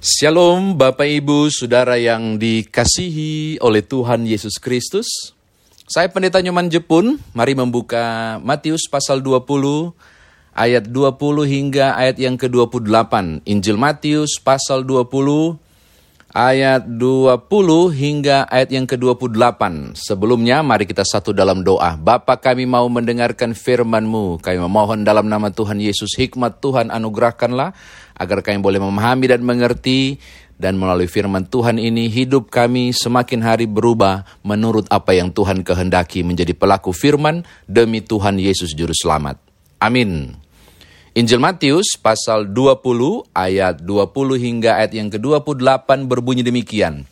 Shalom Bapak Ibu Saudara yang dikasihi oleh Tuhan Yesus Kristus. Saya Pendeta Nyoman Jepun, mari membuka Matius pasal 20 ayat 20 hingga ayat yang ke-28. Injil Matius pasal 20 ayat 20 hingga ayat yang ke-28. Sebelumnya mari kita satu dalam doa. Bapa kami mau mendengarkan firman-Mu. Kami memohon dalam nama Tuhan Yesus hikmat Tuhan anugerahkanlah agar kami boleh memahami dan mengerti dan melalui firman Tuhan ini hidup kami semakin hari berubah menurut apa yang Tuhan kehendaki menjadi pelaku firman demi Tuhan Yesus juru selamat. Amin. Injil Matius pasal 20 ayat 20 hingga ayat yang ke-28 berbunyi demikian.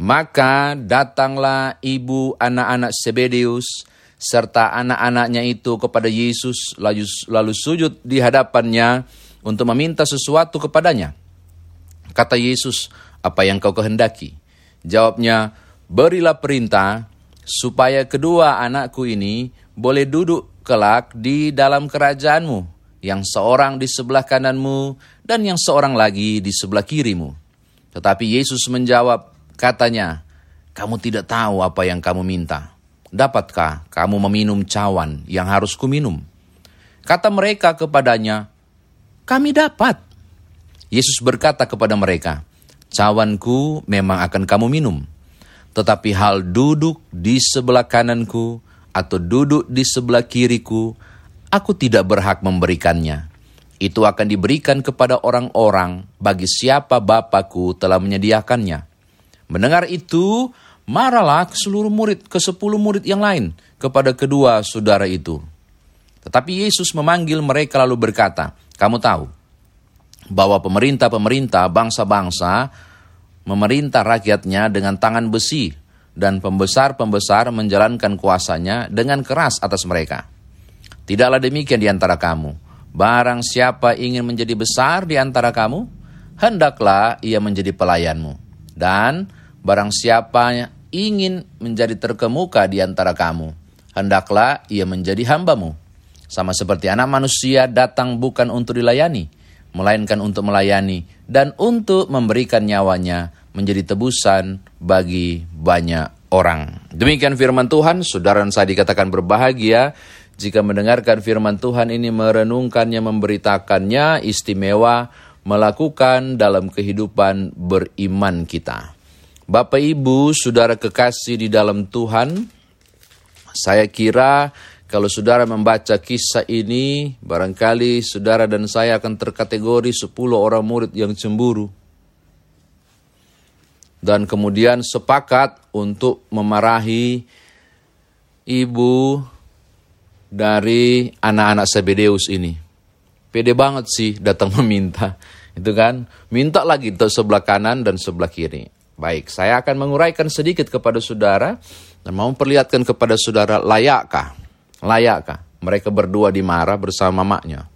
Maka datanglah ibu anak-anak Sebedeus serta anak-anaknya itu kepada Yesus lalu, lalu sujud di hadapannya untuk meminta sesuatu kepadanya. Kata Yesus, apa yang kau kehendaki? Jawabnya, berilah perintah supaya kedua anakku ini boleh duduk kelak di dalam kerajaanmu yang seorang di sebelah kananmu dan yang seorang lagi di sebelah kirimu. Tetapi Yesus menjawab, katanya, kamu tidak tahu apa yang kamu minta. Dapatkah kamu meminum cawan yang harus kuminum? Kata mereka kepadanya, kami dapat. Yesus berkata kepada mereka, cawanku memang akan kamu minum. Tetapi hal duduk di sebelah kananku atau duduk di sebelah kiriku aku tidak berhak memberikannya. Itu akan diberikan kepada orang-orang bagi siapa Bapakku telah menyediakannya. Mendengar itu, marahlah ke seluruh murid, ke sepuluh murid yang lain, kepada kedua saudara itu. Tetapi Yesus memanggil mereka lalu berkata, Kamu tahu bahwa pemerintah-pemerintah bangsa-bangsa memerintah rakyatnya dengan tangan besi dan pembesar-pembesar menjalankan kuasanya dengan keras atas mereka. Tidaklah demikian di antara kamu. Barang siapa ingin menjadi besar di antara kamu, hendaklah ia menjadi pelayanmu. Dan barang siapa ingin menjadi terkemuka di antara kamu, hendaklah ia menjadi hambamu. Sama seperti anak manusia datang bukan untuk dilayani, melainkan untuk melayani dan untuk memberikan nyawanya menjadi tebusan bagi banyak orang. Demikian firman Tuhan, saudara dan saya dikatakan berbahagia jika mendengarkan firman Tuhan ini merenungkannya, memberitakannya, istimewa melakukan dalam kehidupan beriman kita. Bapak Ibu, saudara kekasih di dalam Tuhan, saya kira kalau saudara membaca kisah ini, barangkali saudara dan saya akan terkategori 10 orang murid yang cemburu. Dan kemudian sepakat untuk memarahi ibu dari anak-anak Sebedeus ini. Pede banget sih datang meminta. Itu kan, minta lagi ke sebelah kanan dan sebelah kiri. Baik, saya akan menguraikan sedikit kepada saudara dan mau memperlihatkan kepada saudara layakkah? Layakkah mereka berdua dimarah bersama maknya?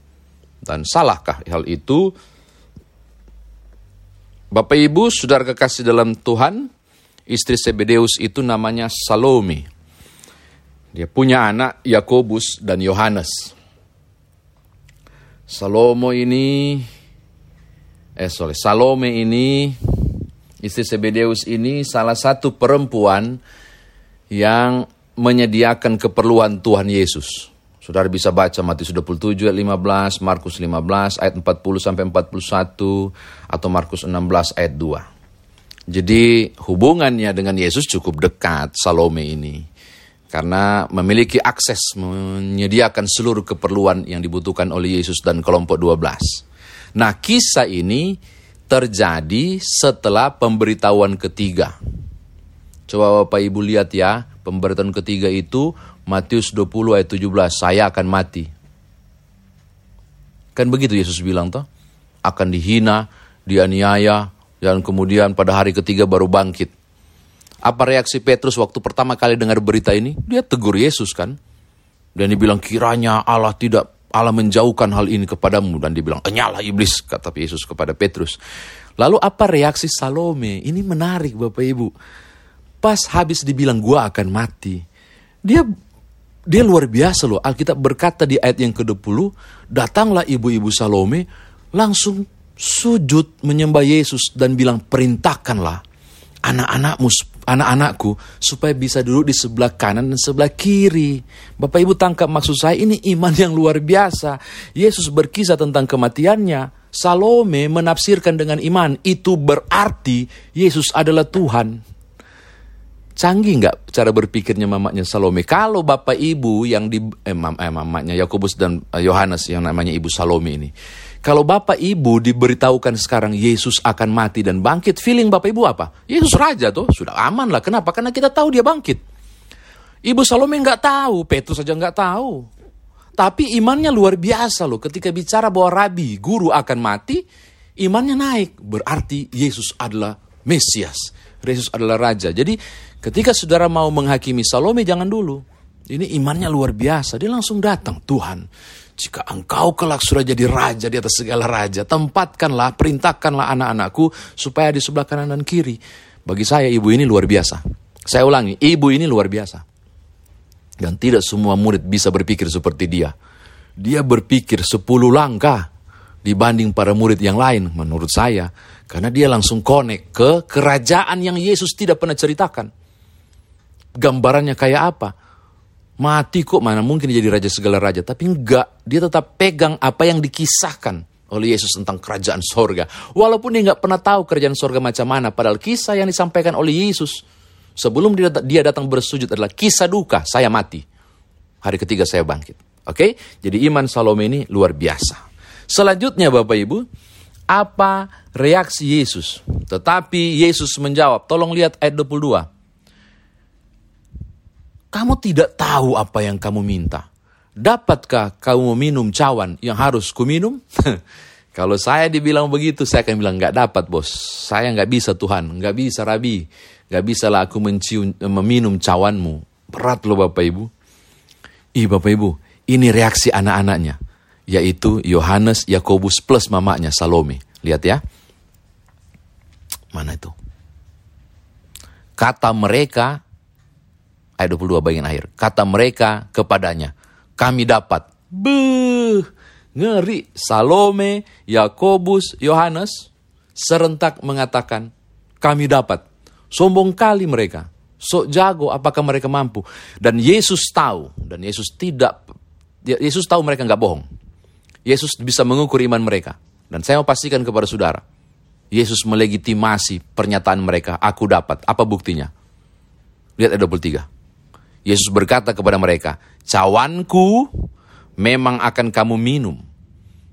Dan salahkah hal itu? Bapak Ibu, saudara kekasih dalam Tuhan, istri Sebedeus itu namanya Salome. Dia punya anak Yakobus dan Yohanes. Salomo ini eh sorry, Salome ini istri Sebedeus ini salah satu perempuan yang menyediakan keperluan Tuhan Yesus. Saudara bisa baca Matius 27 ayat 15, Markus 15 ayat 40 sampai 41 atau Markus 16 ayat 2. Jadi hubungannya dengan Yesus cukup dekat Salome ini karena memiliki akses menyediakan seluruh keperluan yang dibutuhkan oleh Yesus dan kelompok 12. Nah, kisah ini terjadi setelah pemberitahuan ketiga. Coba Bapak Ibu lihat ya, pemberitahuan ketiga itu Matius 20 ayat 17, saya akan mati. Kan begitu Yesus bilang toh, akan dihina, dianiaya, dan kemudian pada hari ketiga baru bangkit. Apa reaksi Petrus waktu pertama kali dengar berita ini? Dia tegur Yesus kan. Dan dia bilang kiranya Allah tidak Allah menjauhkan hal ini kepadamu dan dia bilang enyalah iblis kata Yesus kepada Petrus. Lalu apa reaksi Salome? Ini menarik Bapak Ibu. Pas habis dibilang gua akan mati. Dia dia luar biasa loh. Alkitab berkata di ayat yang ke-20, datanglah ibu-ibu Salome langsung sujud menyembah Yesus dan bilang perintahkanlah anak-anakmu anak-anakku supaya bisa duduk di sebelah kanan dan sebelah kiri. Bapak Ibu tangkap maksud saya ini iman yang luar biasa. Yesus berkisah tentang kematiannya. Salome menafsirkan dengan iman itu berarti Yesus adalah Tuhan. Canggih nggak cara berpikirnya mamanya Salome? Kalau bapak ibu yang di eh, mam, eh mamanya Yakobus dan eh, Yohanes yang namanya ibu Salome ini, kalau bapak ibu diberitahukan sekarang Yesus akan mati dan bangkit, feeling bapak ibu apa? Yesus raja tuh, sudah aman lah. Kenapa? Karena kita tahu dia bangkit. Ibu Salome nggak tahu, Petrus saja nggak tahu. Tapi imannya luar biasa loh. Ketika bicara bahwa rabi, guru akan mati, imannya naik. Berarti Yesus adalah Mesias. Yesus adalah Raja. Jadi ketika saudara mau menghakimi Salome jangan dulu. Ini imannya luar biasa. Dia langsung datang. Tuhan, jika engkau kelak sudah jadi raja di atas segala raja, tempatkanlah, perintahkanlah anak-anakku supaya di sebelah kanan dan kiri. Bagi saya ibu ini luar biasa. Saya ulangi, ibu ini luar biasa. Dan tidak semua murid bisa berpikir seperti dia. Dia berpikir sepuluh langkah dibanding para murid yang lain menurut saya. Karena dia langsung connect ke kerajaan yang Yesus tidak pernah ceritakan. Gambarannya kayak apa? Mati kok mana mungkin jadi raja segala raja. Tapi enggak, dia tetap pegang apa yang dikisahkan oleh Yesus tentang kerajaan sorga. Walaupun dia nggak pernah tahu kerajaan sorga macam mana. Padahal kisah yang disampaikan oleh Yesus Sebelum dia datang bersujud adalah kisah duka, saya mati. Hari ketiga saya bangkit. Oke, jadi iman Salome ini luar biasa. Selanjutnya Bapak Ibu, apa reaksi Yesus? Tetapi Yesus menjawab, tolong lihat ayat 22. Kamu tidak tahu apa yang kamu minta. Dapatkah kamu meminum cawan yang harus kuminum? Kalau saya dibilang begitu, saya akan bilang nggak dapat bos. Saya nggak bisa Tuhan, nggak bisa Rabi. Gak bisa lah aku mencium, meminum cawanmu. Berat loh Bapak Ibu. Ih Bapak Ibu, ini reaksi anak-anaknya. Yaitu Yohanes, Yakobus plus mamanya Salome. Lihat ya. Mana itu? Kata mereka, ayat 22 bagian akhir. Kata mereka kepadanya, kami dapat. Beuh, ngeri. Salome, Yakobus, Yohanes serentak mengatakan, kami dapat. Sombong kali mereka. Sok jago apakah mereka mampu. Dan Yesus tahu. Dan Yesus tidak. Yesus tahu mereka nggak bohong. Yesus bisa mengukur iman mereka. Dan saya mau pastikan kepada saudara. Yesus melegitimasi pernyataan mereka. Aku dapat. Apa buktinya? Lihat ayat 23. Yesus berkata kepada mereka. Cawanku memang akan kamu minum.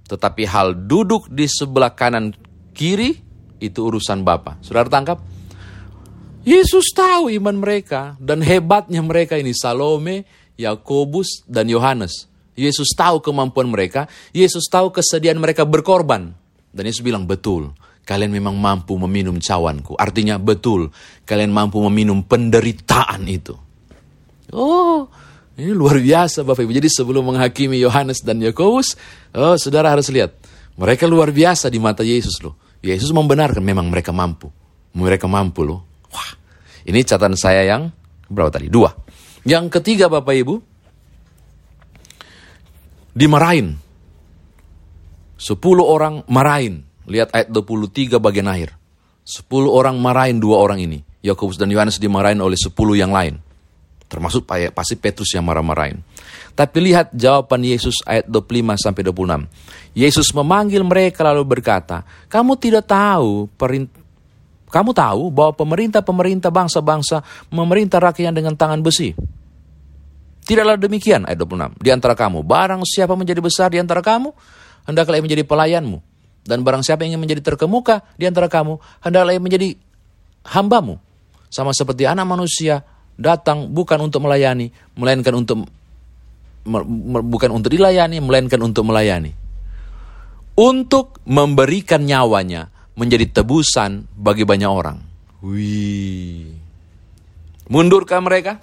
Tetapi hal duduk di sebelah kanan kiri itu urusan Bapa. Saudara tangkap? Yesus tahu iman mereka dan hebatnya mereka ini Salome, Yakobus dan Yohanes. Yesus tahu kemampuan mereka, Yesus tahu kesediaan mereka berkorban. Dan Yesus bilang, betul, kalian memang mampu meminum cawanku. Artinya betul, kalian mampu meminum penderitaan itu. Oh, ini luar biasa Bapak Ibu. Jadi sebelum menghakimi Yohanes dan Yakobus, oh saudara harus lihat. Mereka luar biasa di mata Yesus loh. Yesus membenarkan memang mereka mampu. Mereka mampu loh. Wah, ini catatan saya yang berapa tadi? Dua. Yang ketiga Bapak Ibu, dimarahin. Sepuluh orang marahin. Lihat ayat 23 bagian akhir. Sepuluh orang marahin dua orang ini. Yakobus dan Yohanes dimarahin oleh sepuluh yang lain. Termasuk pasti Petrus yang marah-marahin. Tapi lihat jawaban Yesus ayat 25 sampai 26. Yesus memanggil mereka lalu berkata, "Kamu tidak tahu perintah kamu tahu bahwa pemerintah-pemerintah bangsa-bangsa memerintah rakyat dengan tangan besi. Tidaklah demikian, ayat 26. Di antara kamu, barang siapa menjadi besar di antara kamu, hendaklah ia menjadi pelayanmu. Dan barang siapa yang ingin menjadi terkemuka di antara kamu, hendaklah ia menjadi hambamu. Sama seperti anak manusia datang bukan untuk melayani, melainkan untuk bukan untuk dilayani, melainkan untuk melayani. Untuk memberikan nyawanya menjadi tebusan bagi banyak orang. Wih. Mundurkah mereka?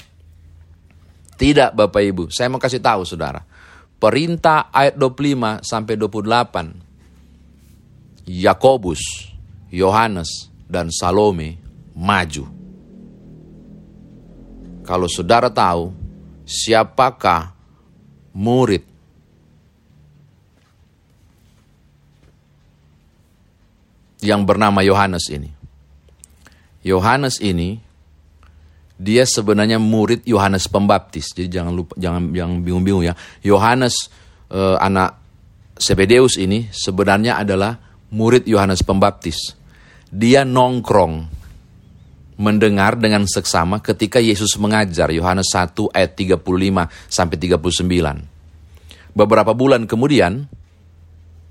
Tidak Bapak Ibu, saya mau kasih tahu saudara. Perintah ayat 25 sampai 28. Yakobus, Yohanes, dan Salome maju. Kalau saudara tahu siapakah murid yang bernama Yohanes ini. Yohanes ini dia sebenarnya murid Yohanes Pembaptis. Jadi jangan lupa jangan yang bingung-bingung ya. Yohanes eh, anak Sebedeus ini sebenarnya adalah murid Yohanes Pembaptis. Dia nongkrong mendengar dengan seksama ketika Yesus mengajar Yohanes 1 ayat 35 sampai 39. Beberapa bulan kemudian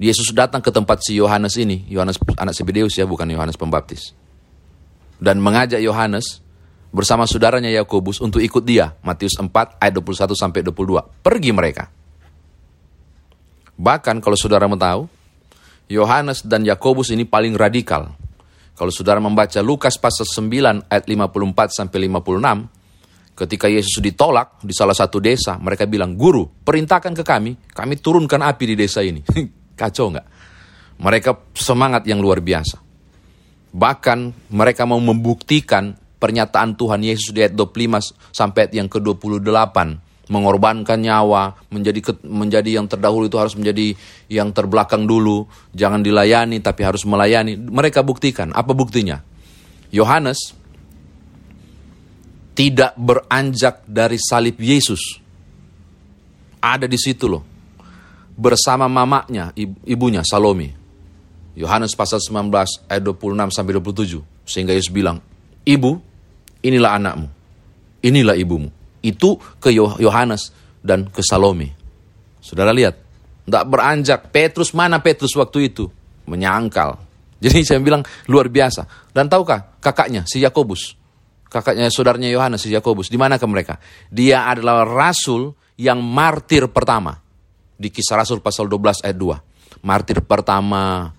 Yesus datang ke tempat si Yohanes ini, Yohanes anak Sebedeus ya, bukan Yohanes Pembaptis. Dan mengajak Yohanes bersama saudaranya Yakobus untuk ikut dia, Matius 4 ayat 21 sampai 22. Pergi mereka. Bahkan kalau saudara mau tahu, Yohanes dan Yakobus ini paling radikal. Kalau saudara membaca Lukas pasal 9 ayat 54 sampai 56, ketika Yesus ditolak di salah satu desa, mereka bilang, "Guru, perintahkan ke kami, kami turunkan api di desa ini." Kacau nggak? Mereka semangat yang luar biasa. Bahkan mereka mau membuktikan pernyataan Tuhan Yesus di ayat 25 sampai ayat yang ke-28 mengorbankan nyawa, menjadi menjadi yang terdahulu itu harus menjadi yang terbelakang dulu, jangan dilayani tapi harus melayani. Mereka buktikan, apa buktinya? Yohanes tidak beranjak dari salib Yesus. Ada di situ loh bersama mamanya, ibunya Salome. Yohanes pasal 19 ayat 26 sampai 27. Sehingga Yesus bilang, "Ibu, inilah anakmu. Inilah ibumu." Itu ke Yohanes dan ke Salome. Saudara lihat, tidak beranjak. Petrus mana Petrus waktu itu? Menyangkal. Jadi saya bilang luar biasa. Dan tahukah kakaknya si Yakobus? Kakaknya saudaranya Yohanes si Yakobus. Di mana ke mereka? Dia adalah rasul yang martir pertama di kisah Rasul pasal 12 ayat 2. Martir pertama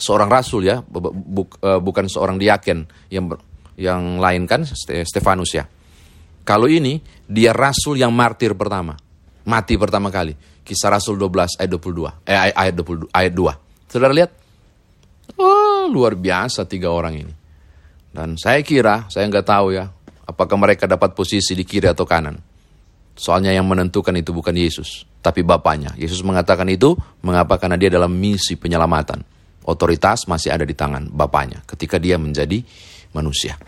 seorang rasul ya, eh, bukan seorang diaken yang yang lain kan Stefanus ya. Kalau ini dia rasul yang martir pertama. Mati pertama kali. Kisah Rasul 12 ayat 22. Eh ayat 20 ayat 2. Saudara lihat? Oh, luar biasa tiga orang ini. Dan saya kira, saya nggak tahu ya, apakah mereka dapat posisi di kiri atau kanan. Soalnya yang menentukan itu bukan Yesus, tapi Bapaknya. Yesus mengatakan itu, mengapa? Karena dia dalam misi penyelamatan. Otoritas masih ada di tangan Bapaknya ketika dia menjadi manusia.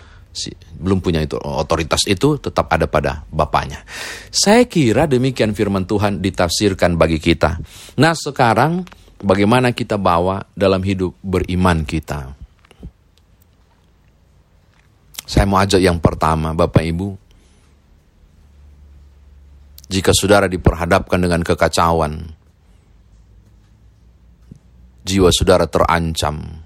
Belum punya itu otoritas itu tetap ada pada Bapaknya. Saya kira demikian firman Tuhan ditafsirkan bagi kita. Nah sekarang bagaimana kita bawa dalam hidup beriman kita. Saya mau ajak yang pertama Bapak Ibu jika saudara diperhadapkan dengan kekacauan, jiwa saudara terancam.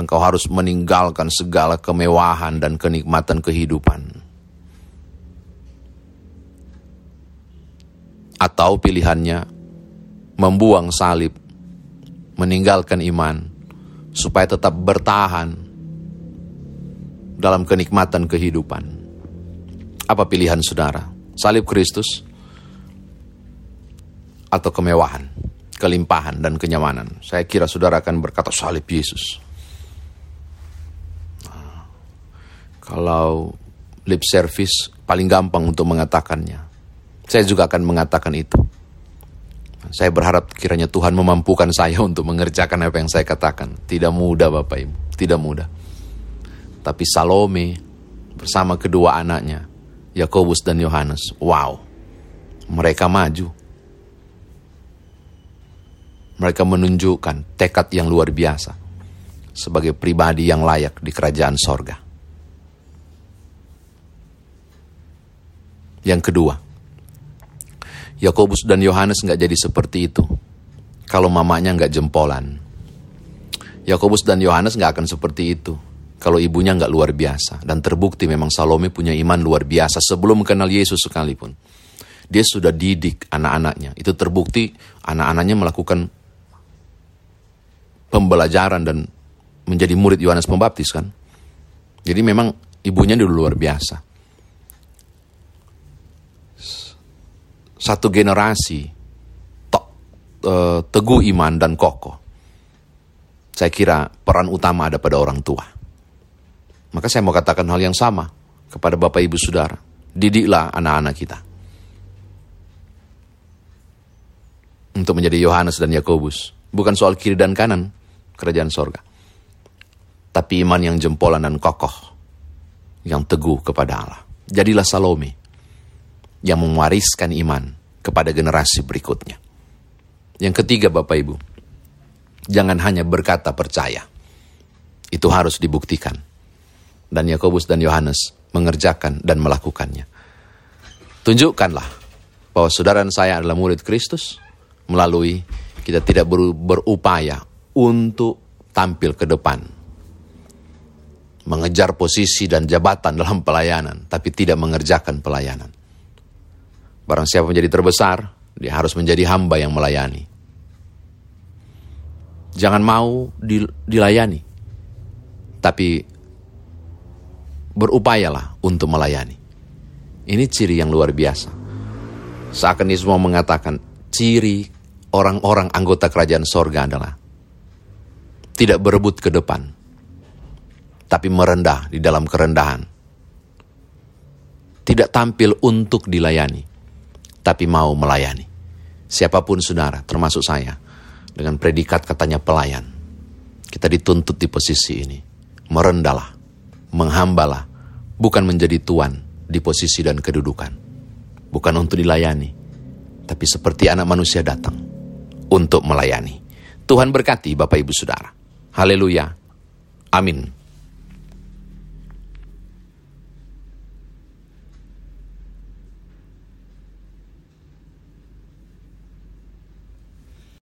Engkau harus meninggalkan segala kemewahan dan kenikmatan kehidupan. Atau pilihannya membuang salib, meninggalkan iman, supaya tetap bertahan dalam kenikmatan kehidupan. Apa pilihan saudara? Salib Kristus atau kemewahan, kelimpahan, dan kenyamanan? Saya kira saudara akan berkata salib Yesus. Nah, kalau lip service paling gampang untuk mengatakannya. Saya juga akan mengatakan itu. Saya berharap kiranya Tuhan memampukan saya untuk mengerjakan apa yang saya katakan. Tidak mudah Bapak Ibu, tidak mudah. Tapi Salome bersama kedua anaknya Yakobus dan Yohanes. Wow, mereka maju. Mereka menunjukkan tekad yang luar biasa sebagai pribadi yang layak di kerajaan sorga. Yang kedua, Yakobus dan Yohanes nggak jadi seperti itu kalau mamanya nggak jempolan. Yakobus dan Yohanes nggak akan seperti itu kalau ibunya nggak luar biasa. Dan terbukti memang Salome punya iman luar biasa sebelum mengenal Yesus sekalipun. Dia sudah didik anak-anaknya. Itu terbukti anak-anaknya melakukan pembelajaran dan menjadi murid Yohanes Pembaptis kan. Jadi memang ibunya dulu luar biasa. Satu generasi uh, teguh iman dan kokoh. Saya kira peran utama ada pada orang tua. Maka saya mau katakan hal yang sama kepada Bapak Ibu Saudara. Didiklah anak-anak kita. Untuk menjadi Yohanes dan Yakobus. Bukan soal kiri dan kanan, kerajaan sorga. Tapi iman yang jempolan dan kokoh, yang teguh kepada Allah. Jadilah Salome yang mewariskan iman kepada generasi berikutnya. Yang ketiga Bapak Ibu, jangan hanya berkata percaya. Itu harus dibuktikan. Dan Yakobus dan Yohanes mengerjakan dan melakukannya. Tunjukkanlah bahwa saudara dan saya adalah murid Kristus melalui kita tidak berupaya untuk tampil ke depan. Mengejar posisi dan jabatan dalam pelayanan, tapi tidak mengerjakan pelayanan. Barang siapa menjadi terbesar, dia harus menjadi hamba yang melayani. Jangan mau dilayani, tapi berupayalah untuk melayani. Ini ciri yang luar biasa. Seakan mau mengatakan, ciri orang-orang anggota kerajaan sorga adalah tidak berebut ke depan, tapi merendah di dalam kerendahan. Tidak tampil untuk dilayani, tapi mau melayani. Siapa pun saudara, termasuk saya, dengan predikat katanya pelayan. Kita dituntut di posisi ini. Merendahlah, menghambalah, bukan menjadi tuan di posisi dan kedudukan. Bukan untuk dilayani, tapi seperti anak manusia datang untuk melayani. Tuhan berkati Bapak Ibu Saudara. Haleluya. Amin.